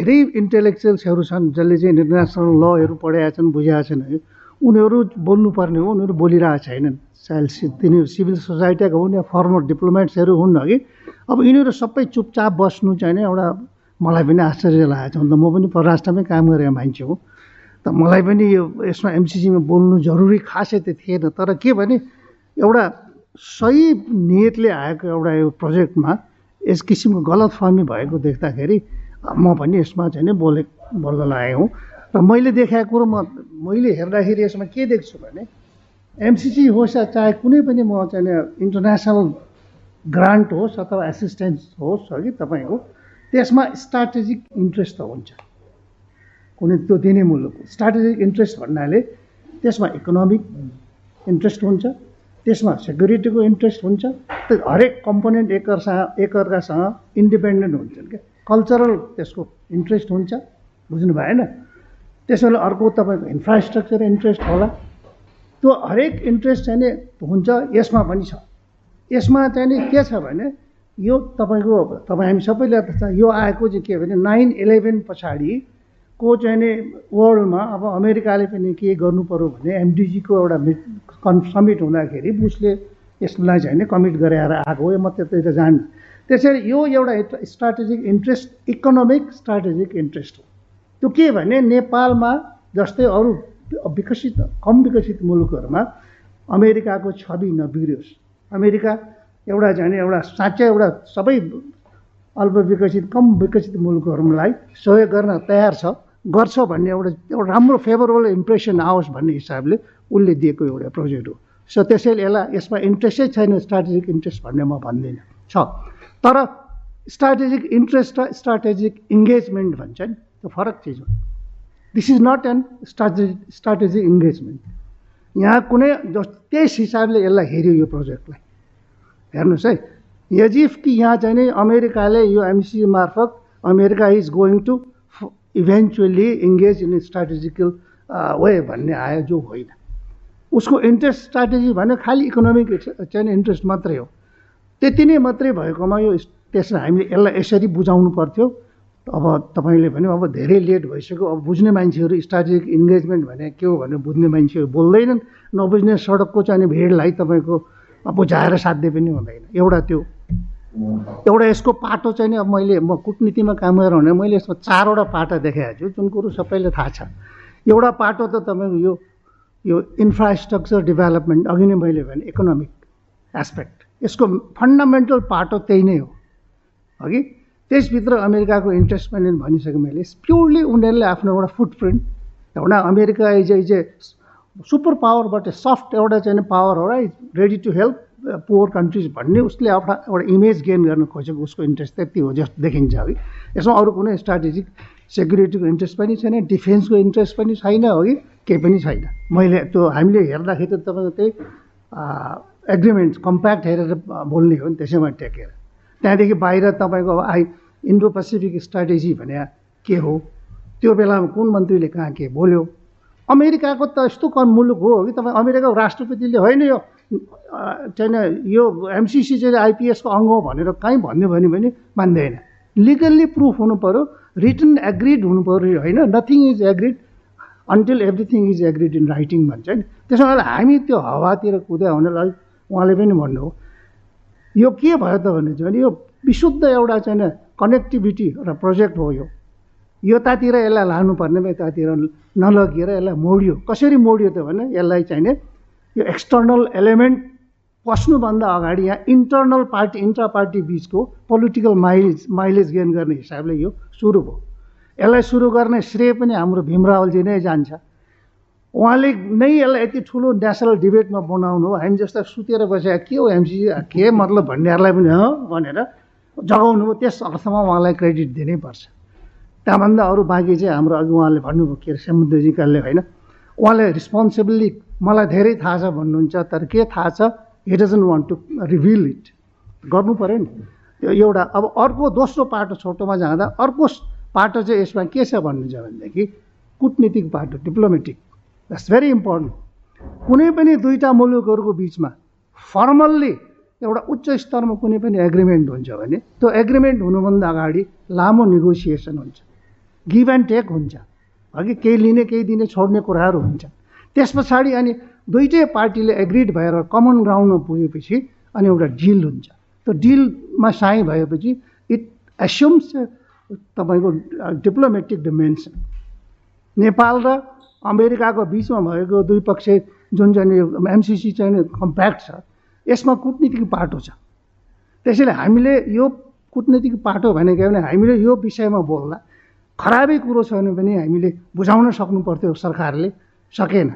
धेरै इन्टेलेक्चुअल्सहरू छन् जसले चाहिँ इन्टरनेसनल लहरू पढाएका छन् बुझाएका छन् है। उनीहरू बोल्नुपर्ने हो उनीहरू बोलिरहेको छैनन्। चाहे सि- तिनीहरू सिभिल सोसाइटीका हुन् या फर्मर डिप्लोमेट्सहरू हुन् हगि अब यिनीहरू सबै चुपचाप बस्नु चाहिँ नि एउटा मलाई पनि आश्चर्य लागेको छ। अन्त म पनि परराष्ट्रमै काम गरेको मान्छे हो। त मलाई पनि यो यसमा एमसिसीमा बोल्नु जरुरी खासै त थिएन। तर के भने एउटा सही नियतले आएको एउटा यो प्रोजेक्टमा यस किसिमको गलत फहमी भएको देख्दाखेरि म पनि यसमा चाहिँ नि बोले बोल्न लागेको हुँ। र मैले देखाएको कुरो म मैले हेर्दाखेरि यसमा के देख्छु भने एमसिसी होस् या चाहे कुनै पनि म चाहिँ इन्टरनेसनल ग्रान्ट होस् अथवा एसिस्टेन्स होस् हगि तपाईँको त्यसमा स्ट्राटेजिक इन्ट्रेस्ट त हुन्छ। कुनै त्यो दिने मुलुकको स्ट्राटेजिक इन्ट्रेस्ट भन्नाले त्यसमा इकोनोमिक इन्ट्रेस्ट हुन्छ त्यसमा सेक्युरिटीको इन्ट्रेस्ट हुन्छ त्यो हरेक कम्पोनेन्ट एकअर्सँग एकअर्कासँग इन्डिपेन्डेन्ट हुन्छन् क्या। कल्चरल त्यसको इन्ट्रेस्ट हुन्छ। बुझ्नु भएन त्यसैले अर्को तपाईँको इन्फ्रास्ट्रक्चर इन्ट्रेस्ट होला। त्यो हरेक इन्ट्रेस्ट चाहिँ नि हुन्छ यसमा पनि छ। यसमा चाहिँ नि के छ भने यो तपाईँको तपाईँ हामी सबैले यो आएको चाहिँ के भने नाइन इलेभेन पछाडिको चाहिँ नि वर्ल्डमा अब अमेरिकाले पनि के गर्नु पऱ्यो भने एमडिजीको एउटा कन् समिट हुँदाखेरि बुसले यसलाई चाहिँ नि कमिट गराएर आएको हो। म त्यतै त जान्नु त्यसरी यो एउटा strategic interest economic strategic interest हो। त्यो के भने नेपालमा जस्तै अरू विकसित कम विकसित मुलुकहरूमा अमेरिकाको छवि नबिग्रियोस्। अमेरिका एउटा चाहिँ एउटा साँच्चै एउटा सबै अल्प विकसित कम विकसित मुलुकहरूलाई सहयोग गर्न तयार छ गर्छ भन्ने एउटा एउटा राम्रो फेभरेबल इम्प्रेसन आओस् भन्ने हिसाबले उसले दिएको एउटा प्रोजेक्ट हो। सो त्यसैले यसलाई यसमा इन्ट्रेस्टै छैन स्ट्राटेजिक इन्ट्रेस्ट भन्ने म भन्दिनँ। छ। तर स्ट्राटेजिक इन्ट्रेस्ट र स्ट्राटेजिक इङ्गेजमेन्ट भन्छ नि त्यो फरक चिज हो। This is not an strategic strategic engagement यहाँ कुनै जस त्यस हिसाबले यसलाई हेऱ्यो यो प्रोजेक्टलाई हेर्नुहोस् है। यजिफ कि यहाँ चाहिँ नि अमेरिकाले यो एमसिसी मार्फत America is going to eventually engage in strategical way भन्ने आयो जो होइन। उसको इन्ट्रेस्ट स्ट्राटेजी भन्यो खालि इकोनोमिक चाहिँ इन्ट्रेस्ट मात्रै हो। त्यति नै मात्रै भएकोमा यो त्यसलाई हामीले यसलाई यसरी बुझाउनु पर्थ्यो। अब तपाईँले भन्यो अब धेरै लेट भइसक्यो अब बुझ्ने मान्छेहरू स्ट्राटेजिक इन्गेजमेन्ट भने के हो भनेर बुझ्ने मान्छेहरू बोल्दैनन्। नबुझ्ने सडकको चाहिँ भिडलाई तपाईँको अब बुझाएर साध्य पनि हुँदैन। एउटा त्यो एउटा यसको पाटो चाहिँ नि अब मैले म कुटनीतिमा काम गरेर भने मैले यसमा चारवटा पाटा देखाएको छु जुन कुरो सबैले थाहा छ। एउटा पाटो त तपाईँको यो यो इन्फ्रास्ट्रक्चर डेभलपमेन्ट अघि नै मैले भने इकोनोमिक एस्पेक्ट यसको फन्डामेन्टल पाटो त्यही नै हो। हगि त्यसभित्र अमेरिकाको इन्ट्रेस्ट पनि भनिसकेँ मैले। प्योरली उनीहरूले आफ्नो एउटा फुटप्रिन्ट एउटा America is is a super पावरबाट soft एउटा चाहिँ पावर हो right ready to help poor countries भन्ने उसले एउटा एउटा इमेज गेन गर्न खोजेको उसको इन्ट्रेस्ट त्यति हो जस्तो देखिन्छ है यसमा अरू कुनै स्ट्राटेजिक सेक्युरिटीको इन्ट्रेस्ट पनि छैन डिफेन्सको इन्ट्रेस्ट पनि छैन हो कि केही पनि छैन। मैले त्यो हामीले हेर्दाखेरि त तपाईँको त्यही एग्रिमेन्ट कम्प्याक्ट हेरेर बोल्ने हो नि त्यसैमा टेकेर। त्यहाँदेखि बाहिर तपाईँको अब आई इन्डो पेसिफिक स्ट्राटेजी भने के हो? त्यो बेलामा कुन मन्त्रीले कहाँ के बोल्यो? अमेरिकाको त यस्तो कम मुलुक हो कि तपाईँ अमेरिकाको राष्ट्रपतिले होइन यो चाहिँ यो एमसिसी चाहिँ आइपिएसको अङ्ग हो भनेर कहीँ भन्यो भने पनि मान्दैन। लिगल्ली प्रुफ हुनु पऱ्यो रिटन एग्रिड पऱ्यो होइन। Nothing is agreed until everything is agreed in writing भन्छ नि। त्यसो हामी त्यो हावातिर कुद्या हुनलाई उहाँले पनि भन्नु हो यो के भयो त भने चाहिँ यो विशुद्ध एउटा चाहिँ कनेक्टिभिटी एउटा प्रोजेक्ट हो यो। यतातिर यसलाई लानुपर्ने यतातिर नलगिएर यसलाई मोडियो। कसरी मोडियो त भने यसलाई चाहिने यो एक्सटर्नल एलिमेन्ट पस्नुभन्दा अगाडि यहाँ इन्टर्नल पार्टी इन्ट्रा पार्टी बिचको पोलिटिकल माइलेज माइलेज गेन गर्ने हिसाबले यो सुरु भयो। यसलाई सुरु गर्ने श्रेय पनि हाम्रो भीमरावलजी नै जान्छ। उहाँले नै यसलाई यति ठुलो नेसनल डिबेटमा बनाउनु हामी जस्ता सुतेर बसेका के हो एमसिसी के मतलब भन्नेहरूलाई पनि भनेर जगाउनु त्यस अर्थमा उहाँलाई क्रेडिट दिनैपर्छ त्यहाँभन्दा अरू बाँकी चाहिँ हाम्रो अघि उहाँले भन्नुभयो के अरे समुद्रजीकाले होइन? उहाँले रिस्पोन्सिबली मलाई धेरै थाहा छ भन्नुहुन्छ तर के थाहा छ? He doesn't want to reveal it गर्नु पऱ्यो नि। त्यो एउटा अब अर्को दोस्रो पाटो छोटोमा जाँदा अर्को पाटो चाहिँ यसमा के छ भन्नुहुन्छ भनेदेखि कुटनीतिक पाटो डिप्लोमेटिक द्याट्स भेरी इम्पोर्टेन्ट कुनै पनि दुईवटा मुलुकहरूको बिचमा फर्मल्ली एउटा उच्च स्तरमा कुनै पनि एग्रिमेन्ट हुन्छ भने त्यो एग्रिमेन्ट हुनुभन्दा अगाडि लामो नेगोसिएसन हुन्छ। गिभ एन्ड टेक हुन्छ। अघि केही लिने केही दिने छोड्ने कुराहरू हुन्छ। त्यस पछाडि अनि दुइटै पार्टीले एग्रिड भएर कमन ग्राउन्डमा पुगेपछि अनि एउटा डिल हुन्छ। त्यो डिलमा साई भएपछि इट एस्युम्स तपाईँको डिप्लोमेटिक डिमेन्सन नेपाल र अमेरिकाको बिचमा भएको दुई पक्ष जुन चाहिँ एमसिसी चाहिँ कम्प्याक्ट छ यसमा कुटनीतिक पाटो छ। त्यसैले हामीले यो कुटनीतिक पाटो भनेको भने हामीले यो विषयमा बोल्दा खराबै कुरो छ भने पनि हामीले बुझाउन सक्नु पर्थ्यो सरकारले सकेन।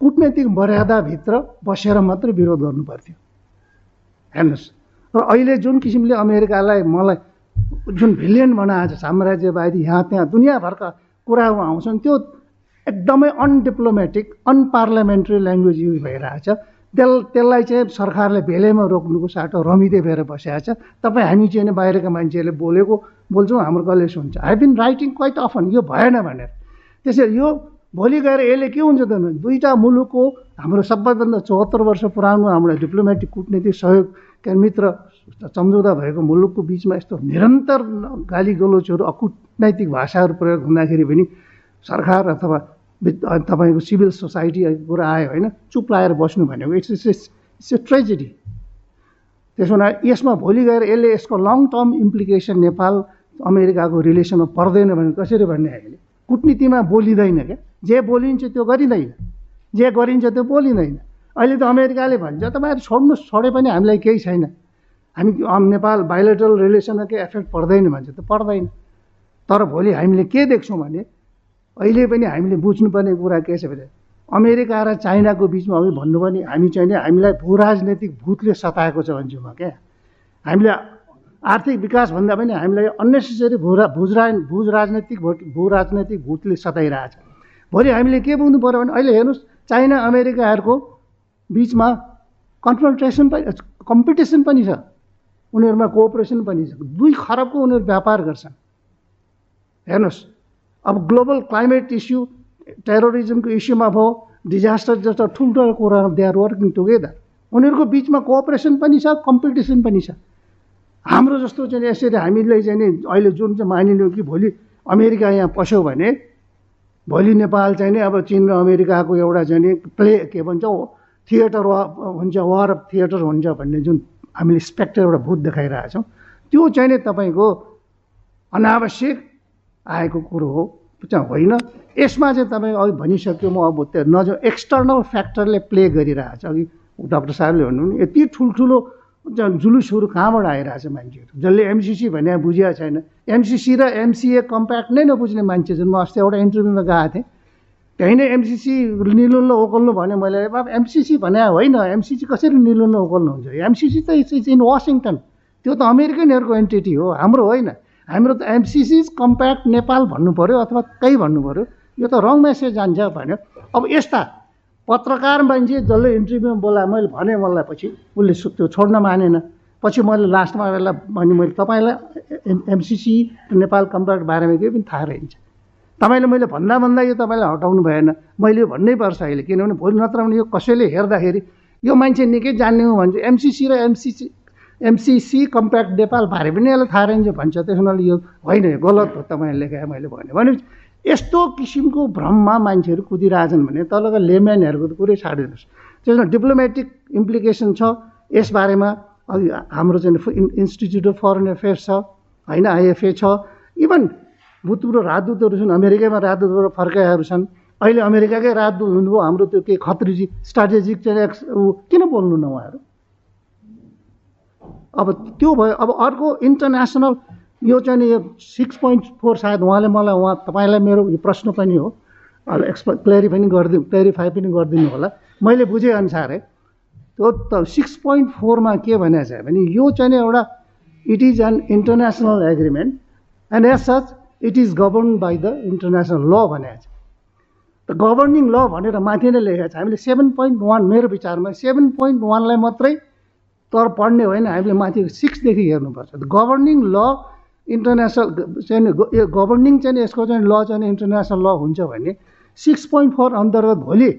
कुटनैतिक मर्यादाभित्र बसेर मात्रै विरोध गर्नु पर्थ्यो हेर्नुहोस् र अहिले जुन किसिमले अमेरिकालाई मलाई जुन भिलियन बनाएको छ साम्राज्यवादी यहाँ त्यहाँ दुनियाँभरका कुराहरू आउँछन् त्यो एकदमै अनडिप्लोमेटिक अनपार्लियामेन्ट्री ल्याङ्ग्वेज युज भइरहेछ तेल त्यसलाई चाहिँ सरकारले भेलैमा रोक्नुको साटो रमिँदै भएर बसेको छ। तपाईँ हामी चाहिँ बाहिरका मान्छेहरूले बोलेको बोल्छौँ हाम्रो कलेज हुन्छ I been writing quite often यो भएन भनेर। त्यसैले यो भोलि गएर यसले के हुन्छ त दुईवटा मुलुकको हाम्रो सबैभन्दा चौहत्तर वर्ष पुरानो हाम्रो डिप्लोमेटिक कुटनीतिक सहयोग के मित्र सम्झौता भएको मुलुकको बिचमा यस्तो निरन्तर गाली गलोचहरू अकुटनैतिक भाषाहरू प्रयोग हुँदाखेरि पनि सरकार अथवा तपाईँको सिभिल सोसाइटी कुरा आयो होइन चुप लाएर बस्नु भनेको it's it's it's a tragedy. त्यसो हुना यसमा भोलि गएर यसले यसको लङ टर्म इम्प्लिकेसन नेपाल अमेरिकाको रिलेसनमा पर्दैन भने कसरी भन्ने हामीले? कुटनीतिमा बोलिँदैन क्या। जे बोलिन्छ त्यो गरिँदैन। जे गरिन्छ त्यो बोलिँदैन। अहिले त अमेरिकाले भन्छ तपाईँहरू छोड्नुहोस् छोडे पनि हामीलाई केही छैन। हामी नेपाल बायोलेटरल रिलेसनमा केही एफेक्ट पर्दैन भन्छ। त पर्दैन। तर भोलि हामीले के देख्छौँ भने अहिले पनि हामीले बुझ्नुपर्ने कुरा के छ भने अमेरिका र चाइनाको बिचमा अघि भन्नु पनि हामी चाहिँ हामीलाई भू राजनैतिक भूतले सताएको छ भन्छु म क्या। हामीले आर्थिक विकास भन्दा पनि हामीलाई अन्नेसेसरी भू भुज भुज राजनैतिक भू राजनैतिक भूतले सताइरहेछ। भोलि हामीले के बुझ्नु पऱ्यो भने अहिले हेर्नुहोस् चाइना अमेरिकाहरूको बिचमा कन्फ्रन्ट्रेसन पनि कम्पिटिसन पनि छ। उनीहरूमा कोअपरेसन पनि छ। दुई खरबको उनीहरू व्यापार गर्छन्। हेर्नुहोस् अब ग्लोबल क्लाइमेट इस्यु टेरोरिजमको इस्युमा भयो डिजास्टर जस्तो ठुल्ठुलो कुराहरू दे आर वर्किङ टुगेदर उनीहरूको बिचमा कोअपरेसन पनि छ कम्पिटिसन पनि छ. हाम्रो जस्तो चाहिँ यसरी हामीले चाहिँ नि अहिले जुन चाहिँ मानिलियो कि भोलि अमेरिका यहाँ पस्यो भने भोलि नेपाल चाहिँ नि अब चिन र अमेरिकाको एउटा चाहिँ नि प्ले के भन्छ थिएटर वा हुन्छ वार अफ थिएटर हुन्छ भन्ने जुन हामीले स्पेक्टर एउटा भूत देखाइरहेछौँ त्यो चाहिँ नि तपाईँको अनावश्यक आएको कुरो हो। चाहिँ होइन? यसमा चाहिँ तपाईँ अघि भनिसक्यो म अब त्यो नज एक्सटर्नल फ्याक्टरले प्ले गरिरहेछ अघि। डक्टर साहबले भन्नु यति ठुल्ठुलो जुलुसहरू कहाँबाट आइरहेछ मान्छेहरू? जसले एमसिसी भने बुझिया छैन। एमसिसी र एमसिए कम्प्याक्ट नै नबुझ्ने मान्छे छन्। म अस्ति एउटा इन्टरभ्यूमा गएको थिएँ। त्यहीँ नै एमसिसी निलुल्ल ओकल्नु भने मैले एमसिसी भने होइन। एमसिसी कसरी निलुल्ल ओकल्नु हुन्छ? एमसिसी त इट्स इट्स इन वासिङटन। त्यो त अमेरिकनहरूको एन्टिटी हो हाम्रो होइन। हाम्रो त एमसिसी कम्प्याक्ट नेपाल भन्नु पऱ्यो अथवा कहीँ भन्नु पऱ्यो यो त रङ मेसेज जान्छ भन्यो। अब यस्ता पत्रकार मान्छे जसले इन्टरभ्यूमा बोलायो मैले भने मलाई पछि उसले त्यो छोड्न मानेन। पछि मैले लास्टमा बेला भने मैले तपाईँलाई एमसिसी नेपाल कम्प्याक्ट बारेमा केही पनि थाहा रहन्छ। तपाईँले मैले भन्दा भन्दा यो तपाईँलाई हटाउनु भएन। मैले यो भन्नै पर्छ अहिले किनभने भोलि नत्र भने यो कसैले हेर्दाखेरि यो मान्छे निकै जान्ने हो भन्छ एमसिसी र एमसिसी एमसिसी कम्प्याक्ट नेपाल बारे पनि यसलाई थाहा रहन्छ भन्छ। त्यस हुनाले यो होइन गलत हो तपाईँले लेखाए मैले भने। भनेपछि यस्तो किसिमको भ्रममा मान्छेहरू कुदिरहेछन् भने तलका लेम्यानहरूको त कुरै छाडिदिनुहोस्। त्यसमा डिप्लोमेटिक इम्प्लिकेसन छ। यसबारेमा हाम्रो चाहिँ इन्स्टिच्युट अफ फरेन एफेयर्स छ होइन आइएफए छ। इभन भूतपूर्व राजदूतहरू छन् अमेरिकामा राजदूतबाट फर्काएहरू छन्। अहिले अमेरिकाकै राजदूत हुनुभयो हाम्रो त्यो के खत्रीजी स्ट्राटेजिक चाहिँ एक्स किन बोल्नु न उहाँहरू? अब त्यो भयो अब अर्को इन्टरनेसनल यो चाहिँ नि यो सिक्स पोइन्ट फोर सायद उहाँले मलाई उहाँ तपाईँलाई मेरो यो प्रश्न पनि हो। एक्सप क्ल्यारि पनि गरिदिनु क्ल्यारिफाई पनि गरिदिनु होला। मैले बुझेअनुसारै त्यो त सिक्स पोइन्ट फोरमा के भनेको छ भने यो चाहिँ नि एउटा it is an international agreement and as such it is govern by the international law भनेको छ त गभर्निङ ल भनेर माथि नै लेखेको छ। हामीले सेभेन पोइन्ट वान मेरो विचारमा सेभेन पोइन्ट वानलाई मात्रै तर पढ्ने होइन हामीले माथि सिक्सदेखि हेर्नुपर्छ। गभर्निङ ल इन्टरनेसनल चाहिँ गभर्निङ चाहिँ यसको चाहिँ ल चाहिँ इन्टरनेसनल ल हुन्छ भने सिक्स पोइन्ट फोर अन्तर्गत भोलि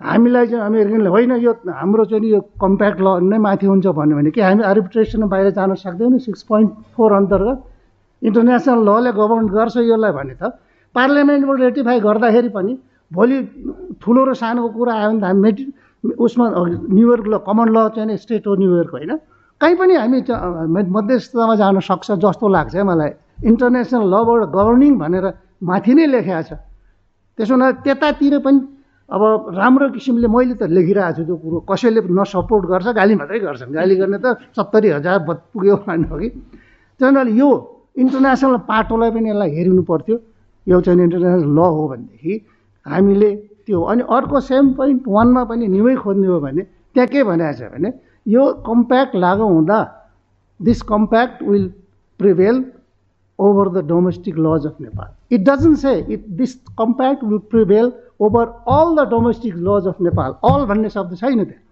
हामीलाई चाहिँ अमेरिकनले होइन यो हाम्रो चाहिँ यो कम्प्याक्ट ल नै माथि हुन्छ भन्यो भने कि हामी आर्बिट्रेसनमा बाहिर जान सक्दैनौँ। सिक्स पोइन्ट फोर अन्तर्गत इन्टरनेसनल लले गभर्न गर्छ यसलाई भने त। पार्लियामेन्टबाट रेटिफाई गर्दाखेरि पनि भोलि ठुलो र सानोको कुरा आयो भने त हामी मेटि उसमा न्युयोर्क ल कमन ल चाहिँ स्टेट हो न्युयोर्क होइन? कहीँ पनि हामी मध्यस्थतामा जान सक्छ जस्तो लाग्छ मलाई। इन्टरनेसनल लबाट गभर्निङ भनेर माथि नै लेखेको छ। त्यसो हुँदा त्यतातिर पनि अब राम्रो किसिमले मैले त लेखिरहेको छु त्यो कुरो। कसैले नसपोर्ट गर्छ गाली मात्रै गर्छन्। गाली गर्ने त सत्तरी हजार पुग्यो भन्नु हो कि। त्यही हुनाले यो इन्टरनेसनल पाटोलाई पनि यसलाई हेरिनु पर्थ्यो। यो चाहिँ इन्टरनेसनल ल हो भनेदेखि हामीले त्यो अनि अर्को सेम पोइन्ट वानमा पनि निमै खोज्ने हो भने त्यहाँ के भनेको छ भने यो कम्प्याक्ट लागु हुँदा this compact will prevail over the domestic laws of Nepal. It doesn't say it, this compact will prevail over all the domestic laws of Nepal. All भन्ने शब्द छैन त्यहाँ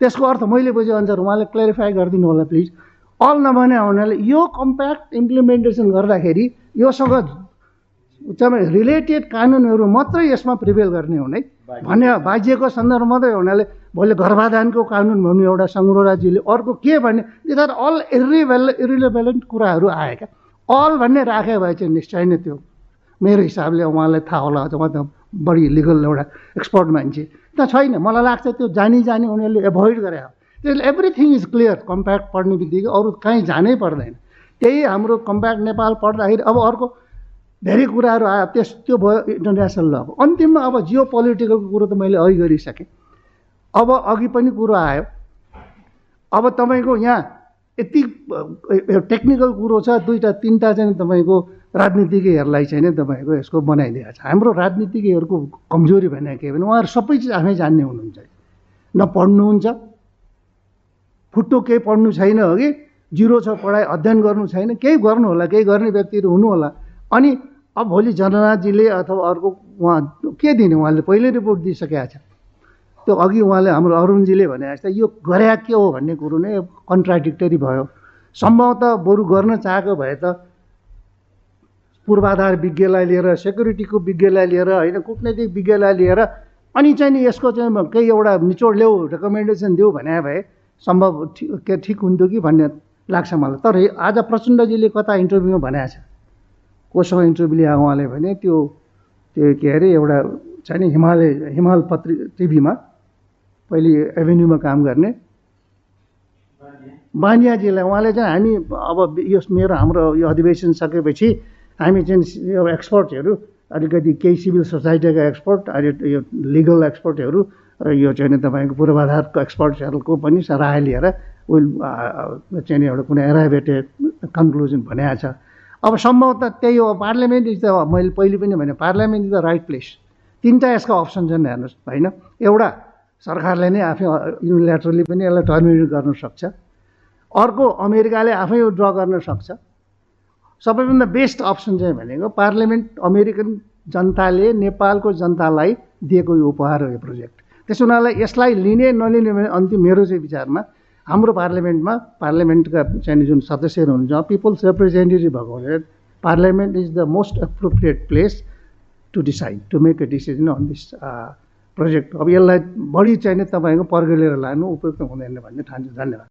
त्यसको अर्थ मैले बुझेँ अनुसार उहाँले क्ल्यारिफाई गरिदिनु होला प्लिज अल नभने हुनाले यो कम्प्याक्ट इम्प्लिमेन्टेसन गर्दाखेरि योसँग तपाईँ रिलेटेड कानुनहरू मात्रै यसमा प्रिभेल गर्ने हुने भन्ने बाज्यको सन्दर्भ मात्रै हुनाले भोलि गर्भाधानको कानुन भन्नु एउटा सङ्ग्रोराजीले अर्को के भन्ने आर अल इरिभेल इरिलेभेलेन्ट कुराहरू आयो क्या अल भन्ने राख्यो भए चाहिँ निश्चय नै त्यो मेरो हिसाबले उहाँलाई थाहा होला उहाँ त बढी लिगल एउटा एक्सपर्ट मान्छे। त छैन मलाई लाग्छ त्यो जानी जानी उनीहरूले एभोइड गरे त्यसले एभ्रिथिङ इज क्लियर कम्प्याक्ट पढ्ने बित्तिकै अरू कहीँ जानै पर्दैन। त्यही हाम्रो कम्प्याक्ट नेपाल पढ्दाखेरि अब अर्को धेरै कुराहरू आयो त्यस त्यो भयो इन्टरनेसनल लको अन्तिममा अब जियो पोलिटिकलको कुरो त मैले अघि गरिसकेँ। अब अघि पनि कुरो आयो। अब तपाईँको यहाँ यति टेक्निकल कुरो छ दुईवटा तिनवटा चाहिँ तपाईँको राजनीतिज्ञहरूलाई चाहिँ नै तपाईँको यसको बनाइदिएको छ। हाम्रो राजनीतिज्ञहरूको कमजोरी भनेको के भने उहाँहरू सबै चिज आफै जान्ने हुनुहुन्छ। न पढ्नुहुन्छ। फुट्टो केही पढ्नु छैन हो कि जिरो छ पढाइ अध्ययन गर्नु छैन। केही गर्नु होला केही गर्ने व्यक्तिहरू हुनु होला। अनि अब भोलि जननाथजीले अथवा अर्को उहाँ के दिने उहाँले पहिल्यै रिपोर्ट दिइसकेका छ त्यो अघि उहाँले हाम्रो अरुणजीले भने जस्तै यो गरे के हो भन्ने कुरो नै कन्ट्राडिक्टरी भयो। सम्भवतः बरु गर्न चाहेको भए त पूर्वाधार विज्ञलाई लिएर सेक्युरिटीको विज्ञलाई लिएर होइन कुटनैतिक विज्ञलाई लिएर अनि चाहिँ नि यसको चाहिँ केही एउटा निचोड ल्याऊ रेकमेन्डेसन देऊ भने भए सम्भव के ठिक हुन्थ्यो कि भन्ने लाग्छ मलाई। तर आज प्रचण्डजीले कता इन्टरभ्यूमा भनेको छ? कोसँग इन्टरभ्यू लिएर उहाँले भने त्यो त्यो के अरे एउटा छ नि हिमालय हिमाल पत्रि टिभीमा पहिले एभेन्यूमा काम गर्ने। बानियाजीलाई उहाँले चाहिँ हामी अब यो मेरो हाम्रो यो अधिवेशन सकेपछि हामी चाहिँ यो एक्सपर्टहरू अलिकति केही सिभिल सोसाइटीका एक्सपर्ट अनि यो लिगल एक्सपर्टहरू र यो चाहिँ तपाईँको पूर्वाधारको एक्सपर्ट्सहरूको पनि राय लिएर विल चाहिँ एउटा कुनै एराइभेटेड कन्क्लुजन भनेको छ। अब सम्भवतः त्यही हो पार्लियामेन्ट इज द मैले पहिले पनि भने parliament is the right place तिनवटा यसको अप्सन छन् हेर्नुहोस् होइन? एउटा सरकारले नै आफै युनिल्याटरली पनि यसलाई टर्मिनेट गर्न सक्छ। अर्को अमेरिकाले आफै ड्र गर्न सक्छ। सबैभन्दा बेस्ट अप्सन चाहिँ भनेको पार्लियामेन्ट अमेरिकन जनताले नेपालको जनतालाई दिएको यो उपहार हो यो प्रोजेक्ट त्यसो हुनाले यसलाई लिने नलिने भने अन्तिम मेरो चाहिँ विचारमा हाम्रो पार्लियामेन्टमा पार्लियामेन्टका चाहिँ जुन सदस्यहरू हुनुहुन्छ पिपल्स रिप्रेजेन्टेटिभ भएको हुनाले parliament is the most appropriate place to decide to make a decision on this project अब यसलाई बढी चाहिँ नि तपाईँको पर्गेलेर लानु उपयुक्त हुँदैन भन्ने ठान्छु धन्यवाद।